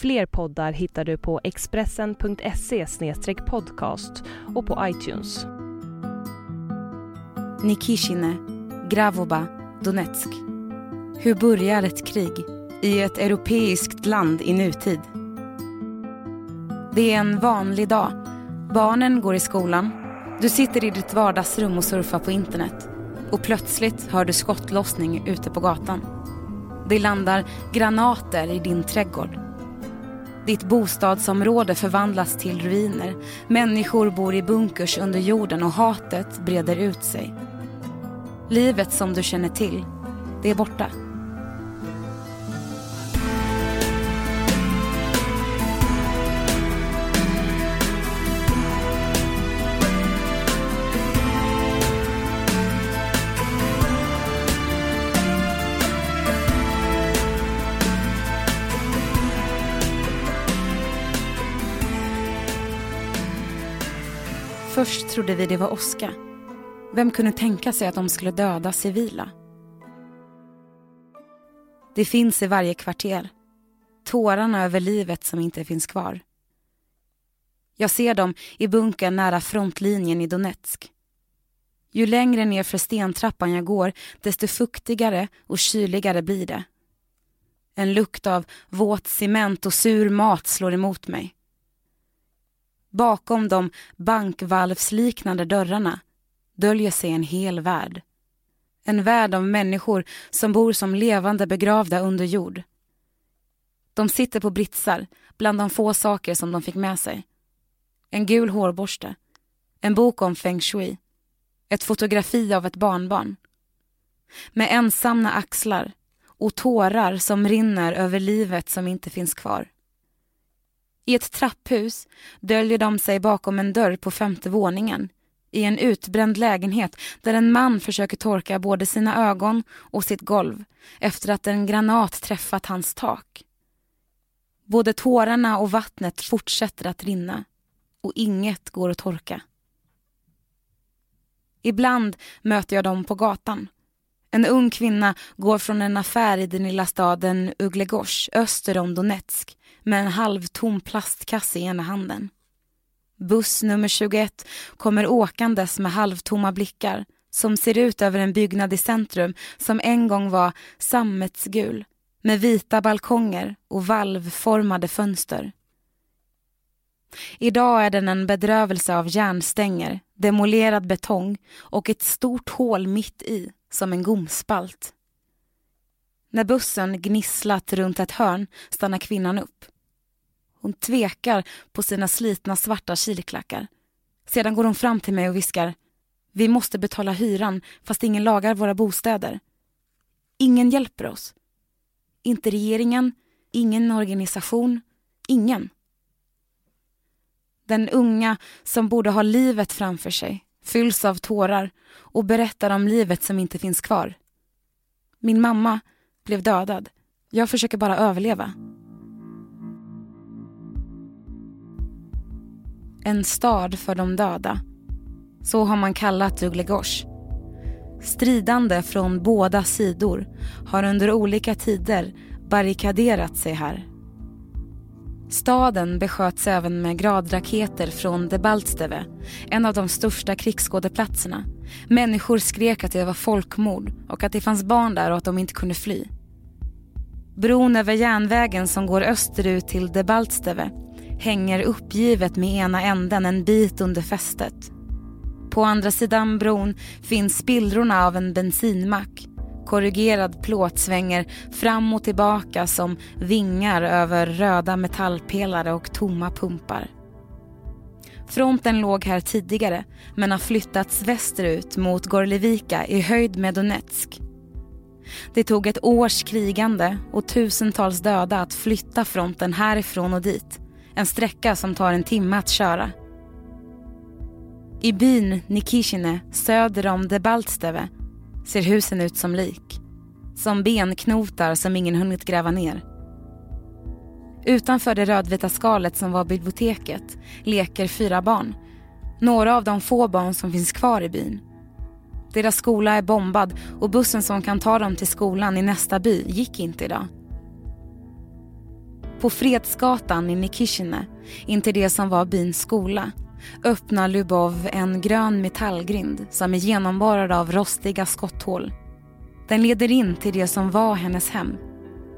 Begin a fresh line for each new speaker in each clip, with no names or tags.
Fler poddar hittar du på expressen.se podcast och på iTunes.
Nikishine, Gravoba, Donetsk. Hur börjar ett krig i ett europeiskt land i nutid? Det är en vanlig dag. Barnen går i skolan. Du sitter i ditt vardagsrum och surfar på internet. Och plötsligt hör du skottlossning ute på gatan. Det landar granater i din trädgård. Ditt bostadsområde förvandlas till ruiner. Människor bor i bunkers under jorden och hatet breder ut sig. Livet som du känner till, det är borta. Först trodde vi det var åska. Vem kunde tänka sig att de skulle döda civila? Det finns i varje kvarter. Tårarna över livet som inte finns kvar. Jag ser dem i bunkern nära frontlinjen i Donetsk. Ju längre ner för stentrappan jag går, desto fuktigare och kyligare blir det. En lukt av våt cement och sur mat slår emot mig. Bakom de bankvalvsliknande dörrarna döljer sig en hel värld. En värld av människor som bor som levande begravda under jord. De sitter på britsar, bland de få saker som de fick med sig. En gul hårborste, en bok om feng shui, ett fotografi av ett barnbarn. Med ensamma axlar och tårar som rinner över livet som inte finns kvar. I ett trapphus döljer de sig bakom en dörr på femte våningen i en utbränd lägenhet där en man försöker torka både sina ögon och sitt golv efter att en granat träffat hans tak. Både tårarna och vattnet fortsätter att rinna och inget går att torka. Ibland möter jag dem på gatan. En ung kvinna går från en affär i den lilla staden Uglegors öster om Donetsk med en halvtom plastkasse i ena handen. Buss nummer 21 kommer åkandes med halvtomma blickar som ser ut över en byggnad i centrum som en gång var sammetsgul med vita balkonger och valvformade fönster. Idag är den en bedrövelse av järnstänger, demolerad betong och ett stort hål mitt i, som en gomspalt. När bussen gnisslat runt ett hörn stannar kvinnan upp. Hon tvekar på sina slitna svarta kilklackar. Sedan går hon fram till mig och viskar Vi måste betala hyran fast ingen lagar våra bostäder. Ingen hjälper oss. Inte regeringen, ingen organisation, ingen. Den unga som borde ha livet framför sig fylls av tårar och berättar om livet som inte finns kvar. Min mamma blev dödad. Jag försöker bara överleva. En stad för de döda. Så har man kallat Uglegors. Stridande från båda sidor har under olika tider barrikaderat sig här. Staden besköts även med gradraketer från Debaltsteve, en av de största krigsskådeplatserna. Människor skrek att det var folkmord och att det fanns barn där och att de inte kunde fly. Bron över järnvägen som går österut till Debaltsteve hänger uppgivet med ena änden en bit under fästet. På andra sidan bron finns spillrorna av en bensinmack. Korrugerad plåt svänger fram och tillbaka som vingar över röda metallpelare och tomma pumpar. Fronten låg här tidigare men har flyttats västerut mot Gorlevika i höjd med Donetsk. Det tog ett års krigande och tusentals döda att flytta fronten härifrån och dit en sträcka som tar en timme att köra. I byn Nikishine söder om Debaltsteve ser husen ut som lik. Som benknotar som ingen hunnit gräva ner. Utanför det rödvita skalet som var biblioteket leker fyra barn. Några av de få barn som finns kvar i byn. Deras skola är bombad och bussen som kan ta dem till skolan i nästa by gick inte idag. På Fredsgatan i Nikishine, intill det som var byns skola, öppnar Lubov en grön metallgrind som är genomborrad av rostiga skotthål. Den leder in till det som var hennes hem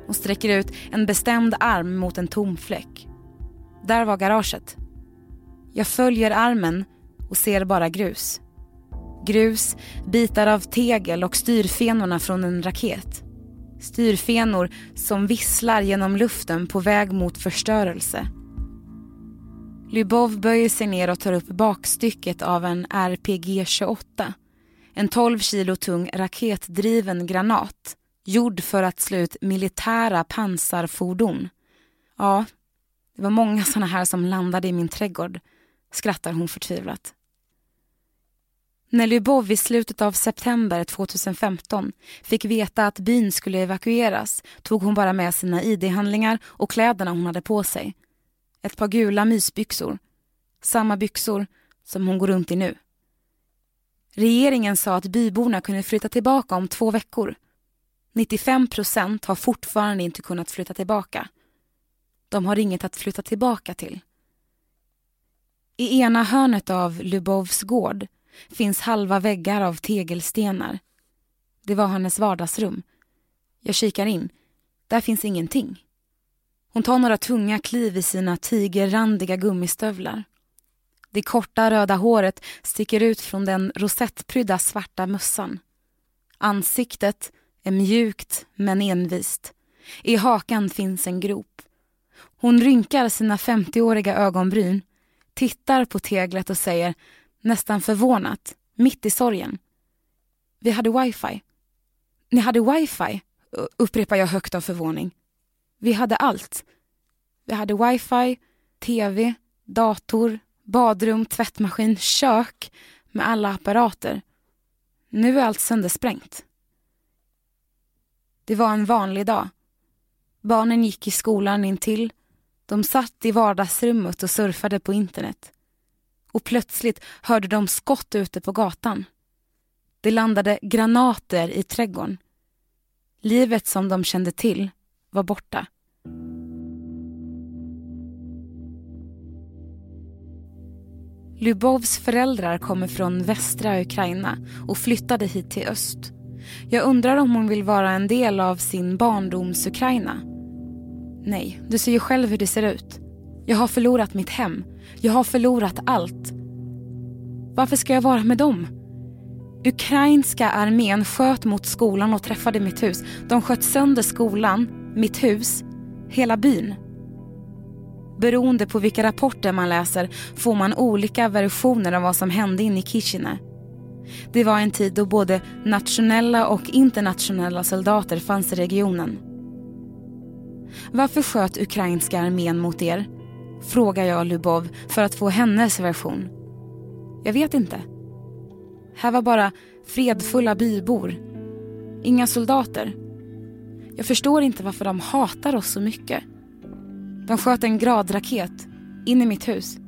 och sträcker ut en bestämd arm mot en tom fläck. Där var garaget. Jag följer armen och ser bara grus. Grus, bitar av tegel och styrfenorna från en raket. Styrfenor som visslar genom luften på väg mot förstörelse. Lubov böjer sig ner och tar upp bakstycket av en RPG-28. En 12 kilo tung raketdriven granat gjord för att slå ut militära pansarfordon. Ja, det var många såna här som landade i min trädgård, skrattar hon förtvivlat. När Lubov i slutet av september 2015 fick veta att byn skulle evakueras tog hon bara med sina ID-handlingar och kläderna hon hade på sig. Ett par gula mysbyxor. Samma byxor som hon går runt i nu. Regeringen sa att byborna kunde flytta tillbaka om två veckor. 95 procent har fortfarande inte kunnat flytta tillbaka. De har inget att flytta tillbaka till. I ena hörnet av Lubovs gård finns halva väggar av tegelstenar. Det var hennes vardagsrum. Jag kikar in. Där finns ingenting. Hon tar några tunga kliv i sina tigerrandiga gummistövlar. Det korta röda håret sticker ut från den rosettprydda svarta mössan. Ansiktet är mjukt men envist. I hakan finns en grop. Hon rynkar sina 50-åriga ögonbryn, tittar på teglet och säger nästan förvånat, mitt i sorgen. Vi hade wifi. Ni hade wifi, upprepar jag högt av förvåning. Vi hade allt. Vi hade wifi, tv, dator, badrum, tvättmaskin, kök med alla apparater. Nu är allt söndersprängt. Det var en vanlig dag. Barnen gick i skolan intill. De satt i vardagsrummet och surfade på internet. Och plötsligt hörde de skott ute på gatan. Det landade granater i trädgården. Livet som de kände till var borta. Lubovs föräldrar kommer från västra Ukraina och flyttade hit till öst. Jag undrar om hon vill vara en del av sin barndoms Ukraina. Nej, du ser ju själv hur det ser ut. Jag har förlorat mitt hem. Jag har förlorat allt. Varför ska jag vara med dem? Ukrainska armén sköt mot skolan och träffade mitt hus. De sköt sönder skolan, mitt hus, hela byn. Beroende på vilka rapporter man läser får man olika versioner av vad som hände inne i Kishine. Det var en tid då både nationella och internationella soldater fanns i regionen. Varför sköt ukrainska armén mot er? Frågar jag Lubov för att få hennes version. Jag vet inte. Här var bara fredfulla bybor. Inga soldater. Jag förstår inte varför de hatar oss så mycket. De sköt en gradraket in i mitt hus.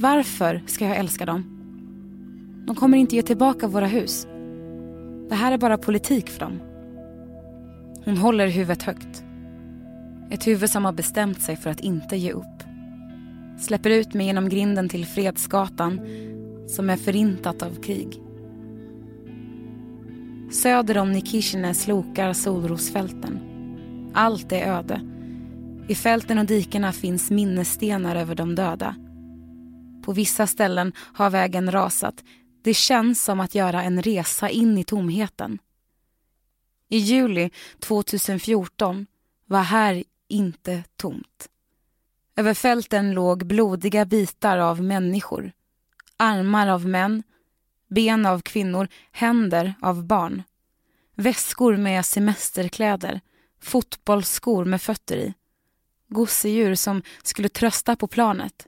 Varför ska jag älska dem? De kommer inte ge tillbaka våra hus. Det här är bara politik för dem. Hon håller huvudet högt. Ett huvud som har bestämt sig för att inte ge upp. Släpper ut mig genom grinden till Fredsgatan som är förintat av krig. Söder om Nikishine slokar solrosfälten. Allt är öde. I fälten och dikena finns minnesstenar över de döda. På vissa ställen har vägen rasat. Det känns som att göra en resa in i tomheten. I juli 2014 var här inte tomt. Över fälten låg blodiga bitar av människor. Armar av män, ben av kvinnor, händer av barn. Väskor med semesterkläder, fotbollsskor med fötter i. Gosedjur som skulle trösta på planet.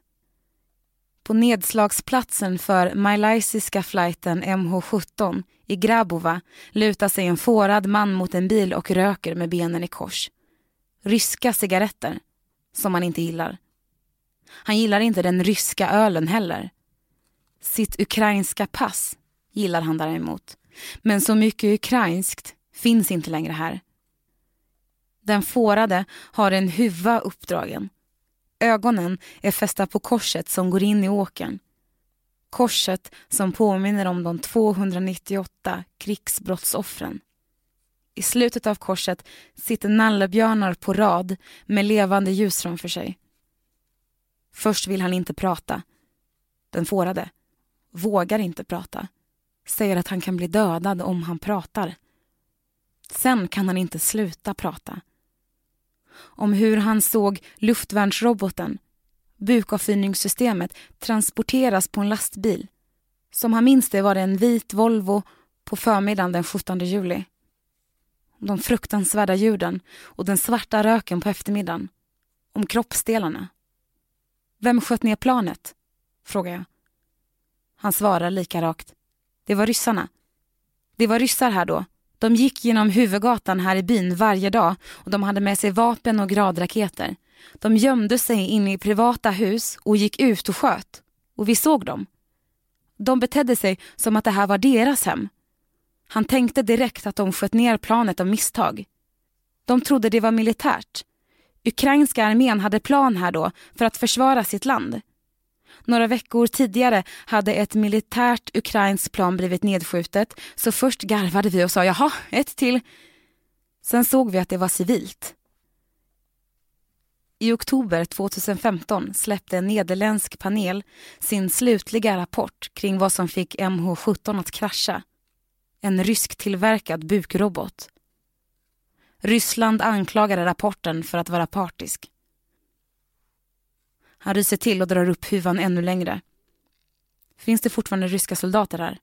På nedslagsplatsen för malaysiska flighten MH17 i Grabova lutar sig en fårad man mot en bil och röker med benen i kors. Ryska cigaretter, som han inte gillar. Han gillar inte den ryska ölen heller. Sitt ukrainska pass gillar han däremot. Men så mycket ukrainskt finns inte längre här. Den fårade har en huva uppdragen. Ögonen är fästa på korset som går in i åkern. Korset som påminner om de 298 krigsbrottsoffren. I slutet av korset sitter nallebjörnar på rad med levande ljus framför sig. Först vill han inte prata. Den fårade vågar inte prata. Säger att han kan bli dödad om han pratar. Sen kan han inte sluta prata. Om hur han såg luftvärnsroboten, bukavfyrningssystemet, transporteras på en lastbil. Som han minns det var det en vit Volvo på förmiddagen den 17 juli. De fruktansvärda ljuden och den svarta röken på eftermiddagen. Om kroppsdelarna. Vem sköt ner planet? frågar jag. Han svarar lika rakt. Det var ryssarna. Det var ryssar här då. De gick genom huvudgatan här i byn varje dag och de hade med sig vapen och gradraketer. De gömde sig inne i privata hus och gick ut och sköt. Och vi såg dem. De betedde sig som att det här var deras hem. Han tänkte direkt att de sköt ner planet av misstag. De trodde det var militärt. Ukrainska armén hade plan här då för att försvara sitt land. Några veckor tidigare hade ett militärt ukrainskt plan blivit nedskjutet så först garvade vi och sa jaha, ett till. Sen såg vi att det var civilt. I oktober 2015 släppte en nederländsk panel sin slutliga rapport kring vad som fick MH17 att krascha. En rysktillverkad bukrobot. Ryssland anklagade rapporten för att vara partisk. Han ryser till och drar upp huvan ännu längre. Finns det fortfarande ryska soldater här?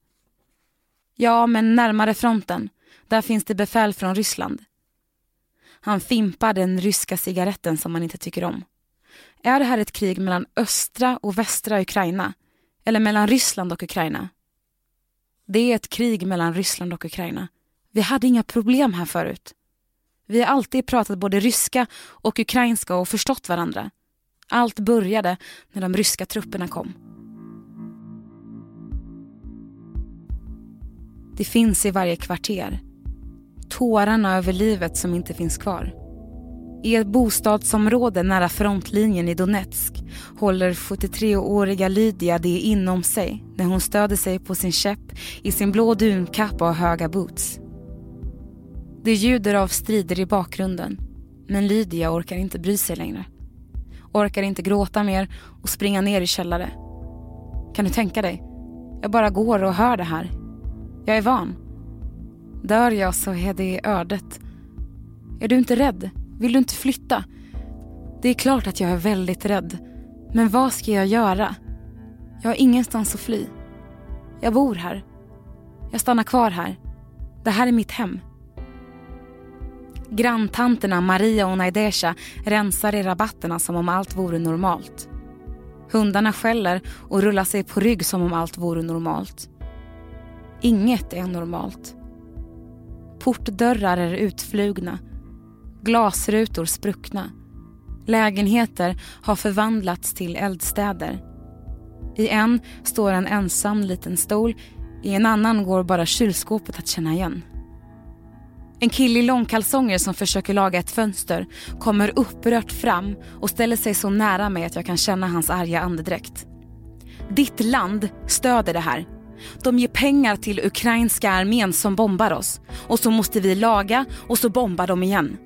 Ja, men närmare fronten. Där finns det befäl från Ryssland. Han fimpar den ryska cigaretten som han inte tycker om. Är det här ett krig mellan östra och västra Ukraina? Eller mellan Ryssland och Ukraina? Det är ett krig mellan Ryssland och Ukraina. Vi hade inga problem här förut. Vi har alltid pratat både ryska och ukrainska och förstått varandra. Allt började när de ryska trupperna kom. Det finns i varje kvarter. Tårarna över livet som inte finns kvar. I ett bostadsområde nära frontlinjen i Donetsk håller 73-åriga Lydia det inom sig när hon stöder sig på sin käpp i sin blå dunkappa och höga boots. Det ljuder av strider i bakgrunden men Lydia orkar inte bry sig längre orkar inte gråta mer och springa ner i källare. Kan du tänka dig? Jag bara går och hör det här. Jag är van. Dör jag så är det ödet. Är du inte rädd? Vill du inte flytta? Det är klart att jag är väldigt rädd. Men vad ska jag göra? Jag har ingenstans att fly. Jag bor här. Jag stannar kvar här. Det här är mitt hem. Granntanterna Maria och Naidesha rensar i rabatterna som om allt vore normalt. Hundarna skäller och rullar sig på rygg som om allt vore normalt. Inget är normalt. Portdörrar är utflugna. Glasrutor spruckna. Lägenheter har förvandlats till eldstäder. I en står en ensam liten stol, i en annan går bara kylskåpet att känna igen. En kille i långkalsonger som försöker laga ett fönster kommer upprört fram och ställer sig så nära mig att jag kan känna hans arga andedräkt. Ditt land stöder det här. De ger pengar till ukrainska armén som bombar oss. Och så måste vi laga och så bombar de igen.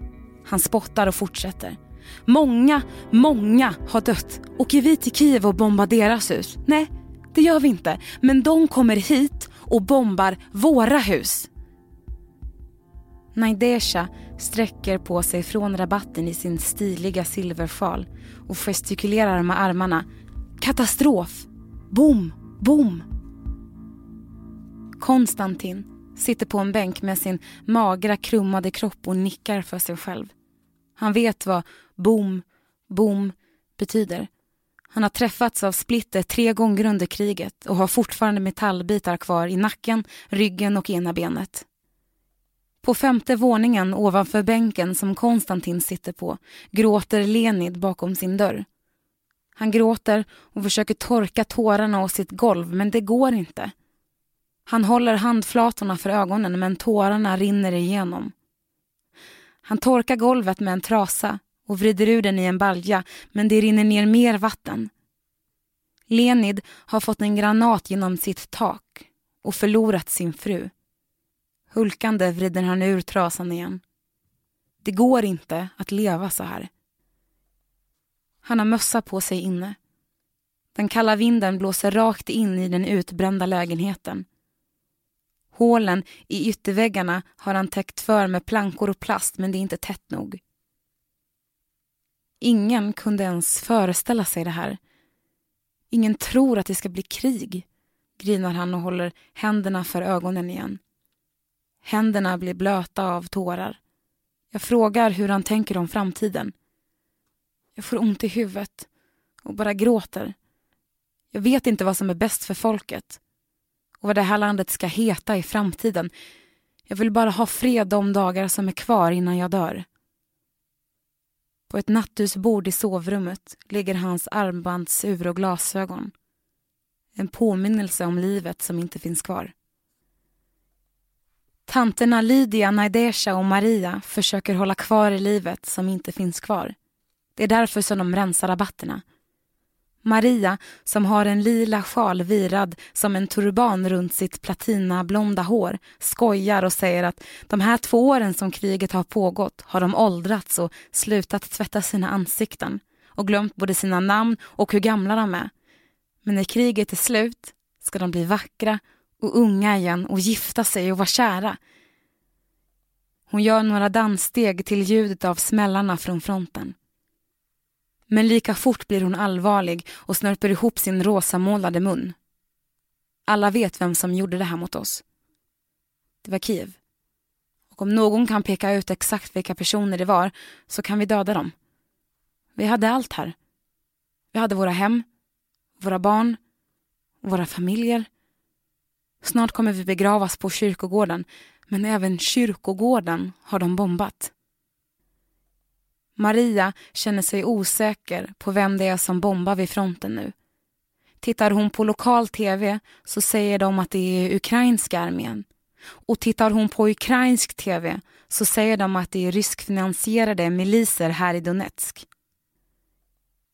Han spottar och fortsätter. Många, många har dött. Åker vi till Kiev och bombar deras hus? Nej, det gör vi inte. Men de kommer hit och bombar våra hus. Naidesha sträcker på sig från rabatten i sin stiliga silversjal och gestikulerar med armarna. Katastrof! Bom! Bom! Konstantin sitter på en bänk med sin magra krummade kropp och nickar för sig själv. Han vet vad bom, bom betyder. Han har träffats av splitter tre gånger under kriget och har fortfarande metallbitar kvar i nacken, ryggen och ena benet. På femte våningen ovanför bänken som Konstantin sitter på gråter Lenid bakom sin dörr. Han gråter och försöker torka tårarna och sitt golv, men det går inte. Han håller handflatorna för ögonen, men tårarna rinner igenom. Han torkar golvet med en trasa och vrider ur den i en balja, men det rinner ner mer vatten. Lenid har fått en granat genom sitt tak och förlorat sin fru. Hulkande vrider han ur trasan igen. Det går inte att leva så här. Han har mössa på sig inne. Den kalla vinden blåser rakt in i den utbrända lägenheten. Hålen i ytterväggarna har han täckt för med plankor och plast men det är inte tätt nog. Ingen kunde ens föreställa sig det här. Ingen tror att det ska bli krig, grinar han och håller händerna för ögonen igen. Händerna blir blöta av tårar. Jag frågar hur han tänker om framtiden. Jag får ont i huvudet och bara gråter. Jag vet inte vad som är bäst för folket och vad det här landet ska heta i framtiden. Jag vill bara ha fred de dagar som är kvar innan jag dör. På ett nattduksbord i sovrummet ligger hans armbandsur och glasögon. En påminnelse om livet som inte finns kvar. Tanterna Lydia, Naidesha och Maria försöker hålla kvar i livet som inte finns kvar. Det är därför som de rensar rabatterna. Maria, som har en lila sjal virad som en turban runt sitt platinablonda hår, skojar och säger att de här två åren som kriget har pågått har de åldrats och slutat tvätta sina ansikten och glömt både sina namn och hur gamla de är. Men när kriget är slut ska de bli vackra och unga igen och gifta sig och vara kära. Hon gör några danssteg till ljudet av smällarna från fronten. Men lika fort blir hon allvarlig och snörper ihop sin rosamålade mun. Alla vet vem som gjorde det här mot oss. Det var Kiev. Och om någon kan peka ut exakt vilka personer det var så kan vi döda dem. Vi hade allt här. Vi hade våra hem, våra barn, våra familjer. Snart kommer vi begravas på kyrkogården, men även kyrkogården har de bombat. Maria känner sig osäker på vem det är som bombar vid fronten nu. Tittar hon på lokal tv så säger de att det är ukrainska armén. Och tittar hon på ukrainsk tv så säger de att det är ryskfinansierade miliser här i Donetsk.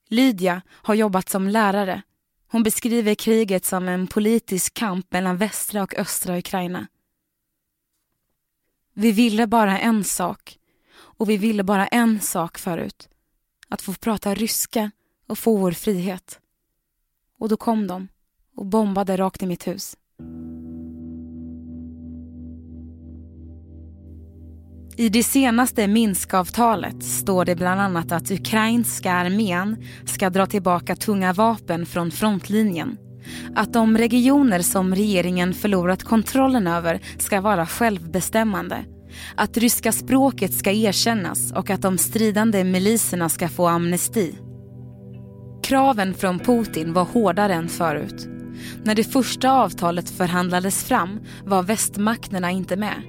Lydia har jobbat som lärare. Hon beskriver kriget som en politisk kamp mellan västra och östra Ukraina. Vi ville bara en sak och vi ville bara en sak förut. Att få prata ryska och få vår frihet. Och då kom de och bombade rakt i mitt hus. I det senaste Minskavtalet står det bland annat att ukrainska armén ska dra tillbaka tunga vapen från frontlinjen. Att de regioner som regeringen förlorat kontrollen över ska vara självbestämmande att ryska språket ska erkännas och att de stridande miliserna ska få amnesti. Kraven från Putin var hårdare än förut. När det första avtalet förhandlades fram var västmakterna inte med.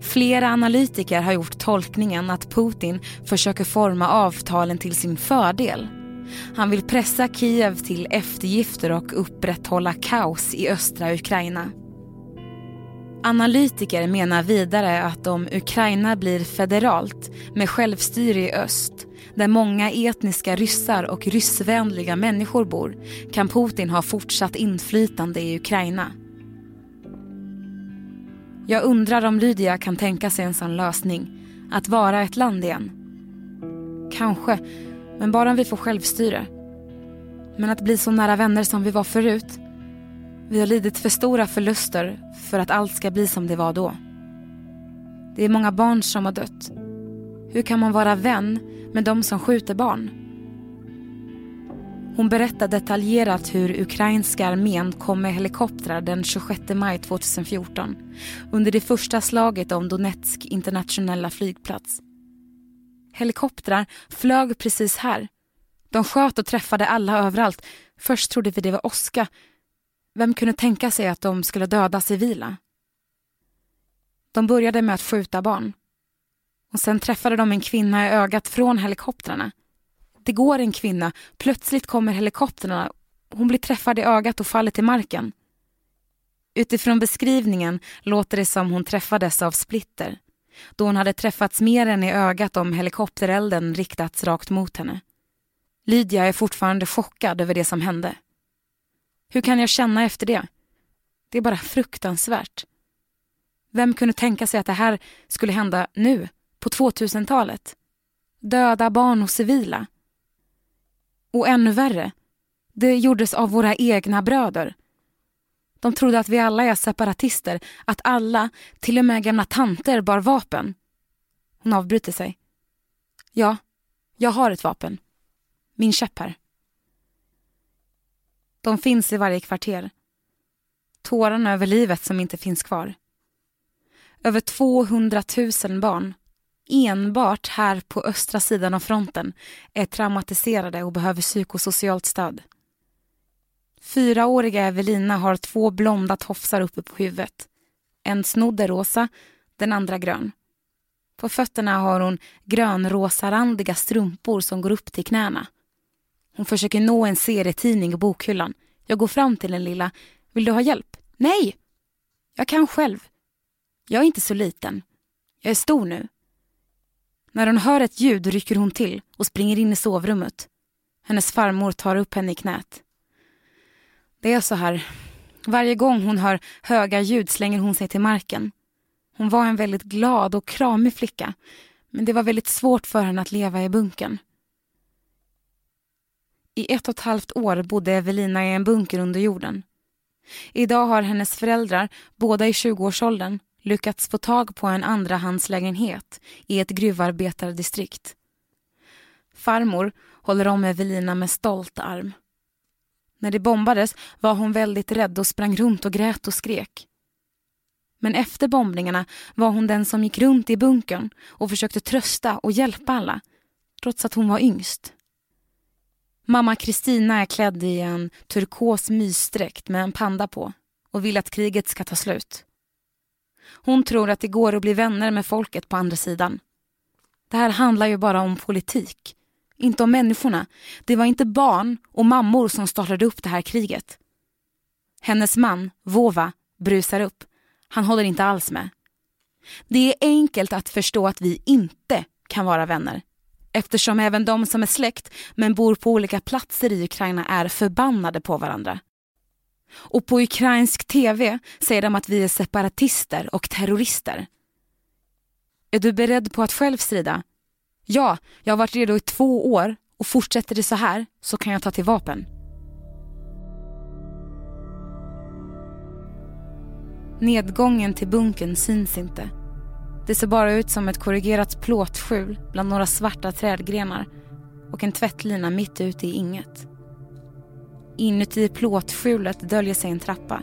Flera analytiker har gjort tolkningen att Putin försöker forma avtalen till sin fördel. Han vill pressa Kiev till eftergifter och upprätthålla kaos i östra Ukraina. Analytiker menar vidare att om Ukraina blir federalt med självstyre i öst där många etniska ryssar och ryssvänliga människor bor kan Putin ha fortsatt inflytande i Ukraina. Jag undrar om Lydia kan tänka sig en sån lösning. Att vara ett land igen. Kanske, men bara om vi får självstyre. Men att bli så nära vänner som vi var förut vi har lidit för stora förluster för att allt ska bli som det var då. Det är många barn som har dött. Hur kan man vara vän med de som skjuter barn? Hon berättar detaljerat hur ukrainska armén kom med helikoptrar den 26 maj 2014 under det första slaget om Donetsk internationella flygplats. Helikoptrar flög precis här, De sköt och träffade alla överallt. Först trodde vi det var åska. Vem kunde tänka sig att de skulle döda civila? De började med att skjuta barn. Och sen träffade de en kvinna i ögat från helikoptrarna. Det går en kvinna, plötsligt kommer helikoptrarna. Hon blir träffad i ögat och faller till marken. Utifrån beskrivningen låter det som hon träffades av splitter då hon hade träffats mer än i ögat om helikopterelden riktats rakt mot henne. Lydia är fortfarande chockad över det som hände. Hur kan jag känna efter det? Det är bara fruktansvärt. Vem kunde tänka sig att det här skulle hända nu, på 2000-talet? Döda barn och civila. Och ännu värre, det gjordes av våra egna bröder. De trodde att vi alla är separatister, att alla, till och med gamla tanter, bar vapen. Hon avbryter sig. Ja, jag har ett vapen. Min käpp här. De finns i varje kvarter. Tårarna över livet som inte finns kvar. Över 200 000 barn, enbart här på östra sidan av fronten, är traumatiserade och behöver psykosocialt stöd. Fyraåriga Evelina har två blonda tofsar uppe på huvudet. En snodd är rosa, den andra grön. På fötterna har hon grönrosarandiga strumpor som går upp till knäna. Hon försöker nå en serietidning i bokhyllan. Jag går fram till den lilla. Vill du ha hjälp? Nej! Jag kan själv. Jag är inte så liten. Jag är stor nu. När hon hör ett ljud rycker hon till och springer in i sovrummet. Hennes farmor tar upp henne i knät. Det är så här. Varje gång hon hör höga ljud slänger hon sig till marken. Hon var en väldigt glad och kramig flicka, men det var väldigt svårt för henne att leva i bunkern. I ett och ett halvt år bodde Evelina i en bunker under jorden. Idag har hennes föräldrar, båda i 20-årsåldern, lyckats få tag på en andrahandslägenhet i ett gruvarbetardistrikt. Farmor håller om Evelina med stolt arm. När det bombades var hon väldigt rädd och sprang runt och grät och skrek. Men efter bombningarna var hon den som gick runt i bunkern och försökte trösta och hjälpa alla, trots att hon var yngst. Mamma Kristina är klädd i en turkos mysdräkt med en panda på och vill att kriget ska ta slut. Hon tror att det går att bli vänner med folket på andra sidan. Det här handlar ju bara om politik inte om människorna. Det var inte barn och mammor som startade upp det här kriget. Hennes man, Vova, brusar upp. Han håller inte alls med. Det är enkelt att förstå att vi inte kan vara vänner eftersom även de som är släkt men bor på olika platser i Ukraina är förbannade på varandra. Och på ukrainsk tv säger de att vi är separatister och terrorister. Är du beredd på att själv strida? Ja, jag har varit redo i två år och fortsätter det så här så kan jag ta till vapen. Nedgången till bunkern syns inte. Det ser bara ut som ett korrigerat plåtskjul bland några svarta trädgrenar och en tvättlina mitt ute i inget. Inuti plåtskjulet döljer sig en trappa.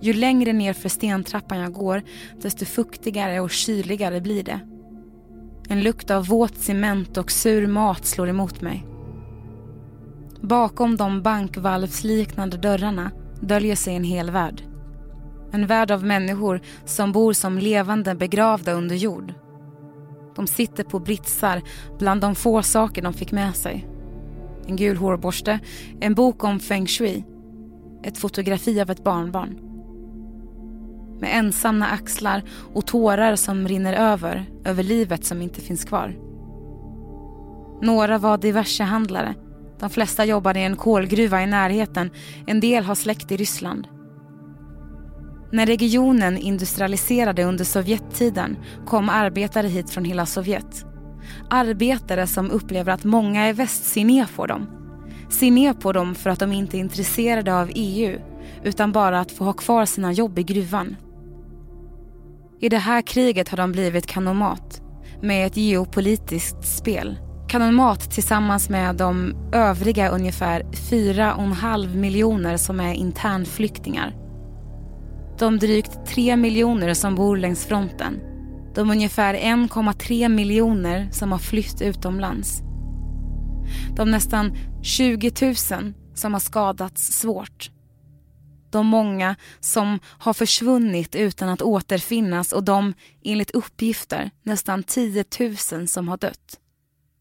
Ju längre ner för stentrappan jag går desto fuktigare och kyligare blir det. En lukt av våt cement och sur mat slår emot mig. Bakom de bankvalvsliknande dörrarna döljer sig en hel värld. En värld av människor som bor som levande begravda under jord. De sitter på britsar bland de få saker de fick med sig. En gul hårborste, en bok om feng shui, ett fotografi av ett barnbarn med ensamma axlar och tårar som rinner över, över livet som inte finns kvar. Några var diversehandlare. De flesta jobbade i en kolgruva i närheten. En del har släkt i Ryssland. När regionen industrialiserade under Sovjettiden kom arbetare hit från hela Sovjet. Arbetare som upplever att många i väst ser ner på dem. Ser ner på dem för att de inte är intresserade av EU utan bara att få ha kvar sina jobb i gruvan. I det här kriget har de blivit kanomat med ett geopolitiskt spel. Kanonmat tillsammans med de övriga ungefär 4,5 miljoner som är internflyktingar. De drygt 3 miljoner som bor längs fronten. De ungefär 1,3 miljoner som har flytt utomlands. De nästan 20 000 som har skadats svårt. De många som har försvunnit utan att återfinnas och de, enligt uppgifter, nästan 10 000 som har dött.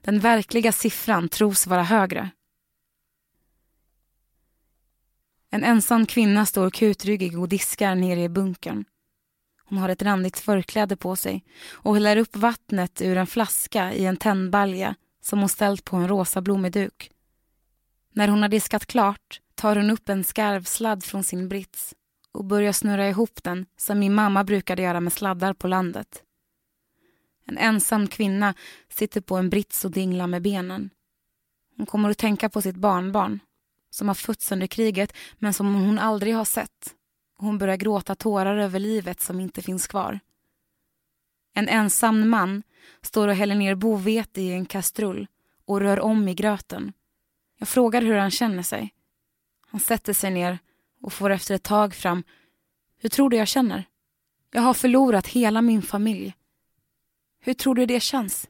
Den verkliga siffran tros vara högre. En ensam kvinna står kutryggig och diskar nere i bunkern. Hon har ett randigt förkläde på sig och häller upp vattnet ur en flaska i en tändbalja som hon ställt på en rosa blommig duk. När hon har diskat klart tar hon upp en skarvsladd från sin brits och börjar snurra ihop den som min mamma brukade göra med sladdar på landet. En ensam kvinna sitter på en brits och dinglar med benen. Hon kommer att tänka på sitt barnbarn som har fötts under kriget men som hon aldrig har sett. Hon börjar gråta tårar över livet som inte finns kvar. En ensam man står och häller ner bovete i en kastrull och rör om i gröten. Jag frågar hur han känner sig. Han sätter sig ner och får efter ett tag fram Hur tror du jag känner? Jag har förlorat hela min familj. Hur tror du det känns?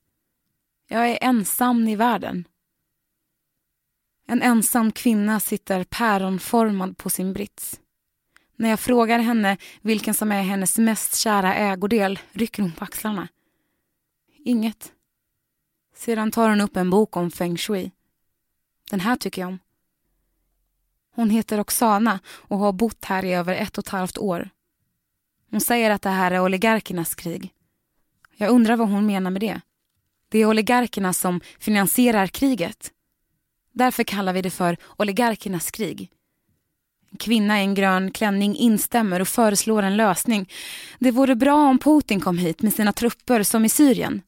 Jag är ensam i världen. En ensam kvinna sitter päronformad på sin brits. När jag frågar henne vilken som är hennes mest kära ägodel rycker hon på axlarna. Inget. Sedan tar hon upp en bok om feng shui. Den här tycker jag om. Hon heter Oksana och har bott här i över ett och ett halvt år. Hon säger att det här är oligarkernas krig. Jag undrar vad hon menar med det. Det är oligarkerna som finansierar kriget. Därför kallar vi det för oligarkernas krig. En kvinna i en grön klänning instämmer och föreslår en lösning. Det vore bra om Putin kom hit med sina trupper som i Syrien.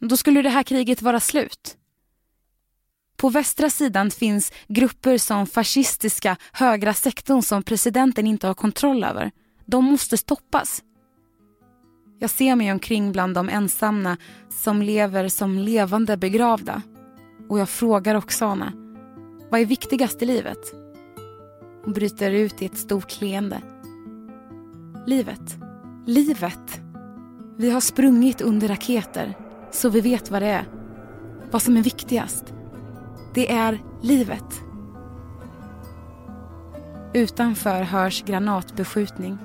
Då skulle det här kriget vara slut. På västra sidan finns grupper som fascistiska högra sektorn som presidenten inte har kontroll över. De måste stoppas. Jag ser mig omkring bland de ensamma som lever som levande begravda. Och jag frågar Oksana, vad är viktigast i livet? Hon bryter ut i ett stort leende. Livet. Livet. Vi har sprungit under raketer, så vi vet vad det är. Vad som är viktigast. Det är livet. Utanför hörs granatbeskjutning.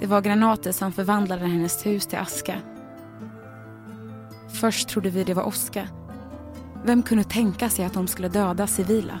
Det var granater som förvandlade hennes hus till aska. Först trodde vi det var åska. Vem kunde tänka sig att de skulle döda civila?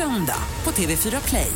söndag på TV4 Play.